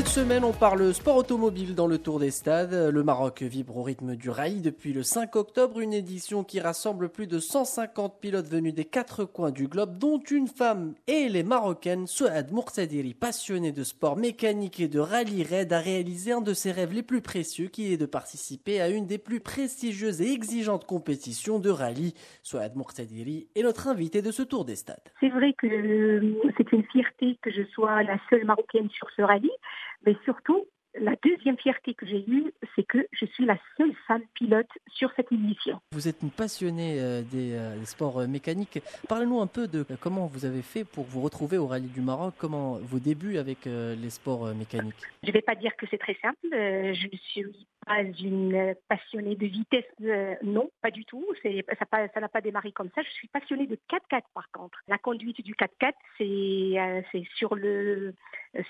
Cette semaine, on parle sport automobile dans le Tour des Stades. Le Maroc vibre au rythme du rallye depuis le 5 octobre, une édition qui rassemble plus de 150 pilotes venus des quatre coins du globe, dont une femme et les Marocaines. Souad Moursadiri, passionnée de sport mécanique et de rallye raid, a réalisé un de ses rêves les plus précieux, qui est de participer à une des plus prestigieuses et exigeantes compétitions de rallye. Souad Moursadiri est notre invité de ce Tour des Stades. C'est vrai que euh, c'est une fierté que je sois la seule Marocaine sur ce rallye. Mais surtout, la deuxième fierté que j'ai eue, c'est que je suis la seule femme pilote sur cette émission. Vous êtes une passionnée euh, euh, des, sports euh, mécaniques. Parlez-nous un peu de comment vous avez fait pour vous retrouver au Rallye du Maroc, comment vos débuts avec les sports mécaniques? Je ne vais pas dire que c'est très simple. Je ne suis pas une passionnée de vitesse, non, pas du tout. Ça n'a pas démarré comme ça. Je suis passionnée de 4x4 par contre. La conduite du 4x4, c'est sur le,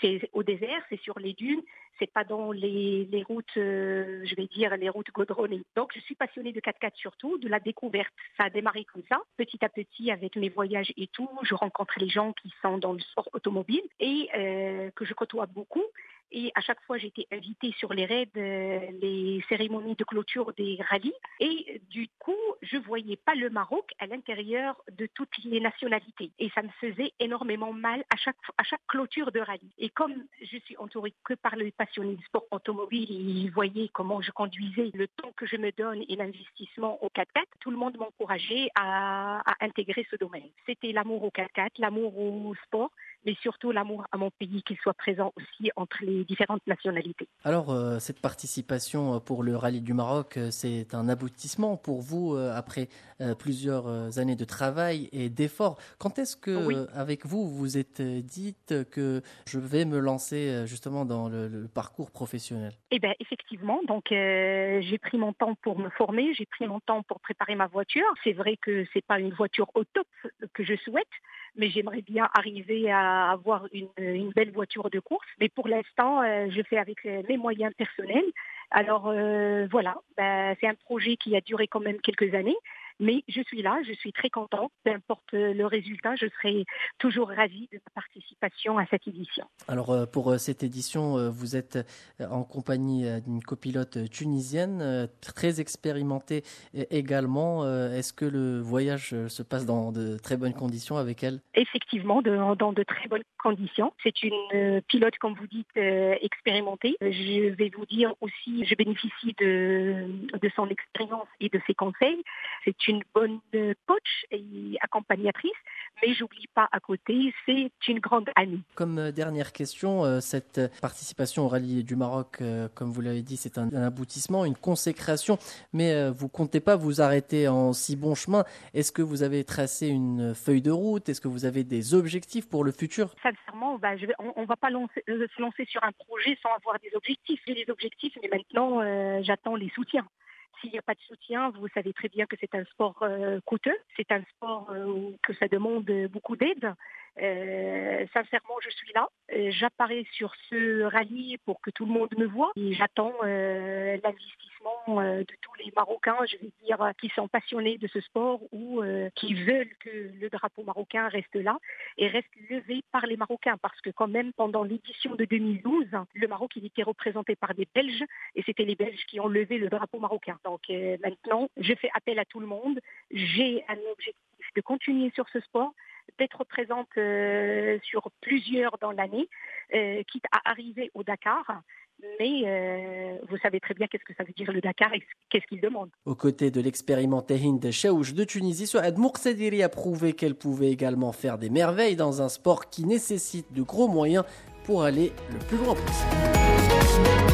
c'est au désert, c'est sur les dunes, c'est pas dans les, routes, euh, je vais dire, les routes godronnées. Donc, je suis passionnée de 4x4 surtout, de la découverte. Ça a démarré comme ça, petit à petit, avec mes voyages et tout. Je rencontre les gens qui sont dans le sport automobile et euh, que je côtoie beaucoup. Et à chaque fois, j'étais invitée sur les raids, euh, les cérémonies de clôture des rallyes. Et du coup, je voyais pas le Maroc à l'intérieur de toutes les nationalités. Et ça me faisait énormément mal à chaque, à chaque clôture de rallye. Et comme je suis entourée que par les passionnés de sport automobile, ils voyaient comment je conduisais, le temps que je me donne et l'investissement au 4x4, tout le monde m'encourageait à, à intégrer ce domaine. C'était l'amour au 4x4, l'amour au sport mais surtout l'amour à mon pays qu'il soit présent aussi entre les différentes nationalités. Alors, euh, cette participation euh, pour le rallye du Maroc, euh, c'est un aboutissement pour vous après plusieurs années de travail et d'efforts. Quand est-ce que, avec vous, vous êtes dite que je vais me lancer justement dans le, parcours professionnel? Eh bien, effectivement. Donc, j'ai pris mon temps pour me former, j'ai pris mon temps pour préparer ma voiture. C'est vrai que c'est pas une voiture au top que je souhaite, mais j'aimerais bien arriver à avoir une, belle voiture de course. Mais pour l'instant, euh, je fais avec euh, mes moyens personnels. Alors euh, voilà, ben, c'est un projet qui a duré quand même quelques années. Mais je suis là, je suis très contente. Peu importe le résultat, je serai toujours ravie de ma participation à cette édition. Alors euh, pour euh, cette édition, euh, vous êtes en compagnie d'une copilote tunisienne très expérimentée également. Est-ce que le voyage se passe dans de très bonnes conditions avec elle? Effectivement, dans de très bonnes conditions. C'est une pilote, comme vous dites, expérimentée. Je vais vous dire aussi, je bénéficie de, de son expérience et de ses conseils. C'est une bonne coach et accompagnatrice, mais j'oublie pas à côté, c'est une grande amie. Comme euh, dernière question, euh, cette participation au rallye du Maroc, euh, comme vous l'avez dit, c'est un, aboutissement, une consécration, mais vous comptez pas vous arrêter en si bon chemin. Est-ce que vous avez tracé une feuille de route? Est-ce que vous avez des objectifs pour le futur? Sincèrement, bah, on, ne va pas se lancer sur un projet sans avoir des objectifs. J'ai des objectifs, mais maintenant j'attends les soutiens. S'il n'y a pas de soutien, vous savez très bien que c'est un sport euh, coûteux, c'est un sport euh, que ça demande beaucoup d'aide. Euh, sincèrement, je suis là. J'apparais sur ce rallye pour que tout le monde me voit et j'attends l'investissement de tous les Marocains, je vais dire, qui sont passionnés de ce sport ou qui veulent que le drapeau marocain reste là et reste levé par les Marocains parce que quand même pendant l'édition de 2012, le Maroc il était représenté par des Belges et c'était les Belges qui ont levé le drapeau marocain. Donc euh, maintenant, je fais appel à tout le monde. J'ai un objectif de continuer sur ce sport, d'être présente euh, sur plusieurs dans l'année, euh, quitte à arriver au Dakar. Mais vous savez très bien qu'est-ce que ça veut dire le Dakar et qu'est-ce qu'il demande. Aux côtés de l'expérimenté Hind Chaouch de Tunisie, Souad Moursediri a prouvé qu'elle pouvait également faire des merveilles dans un sport qui nécessite de gros moyens pour aller le plus loin possible.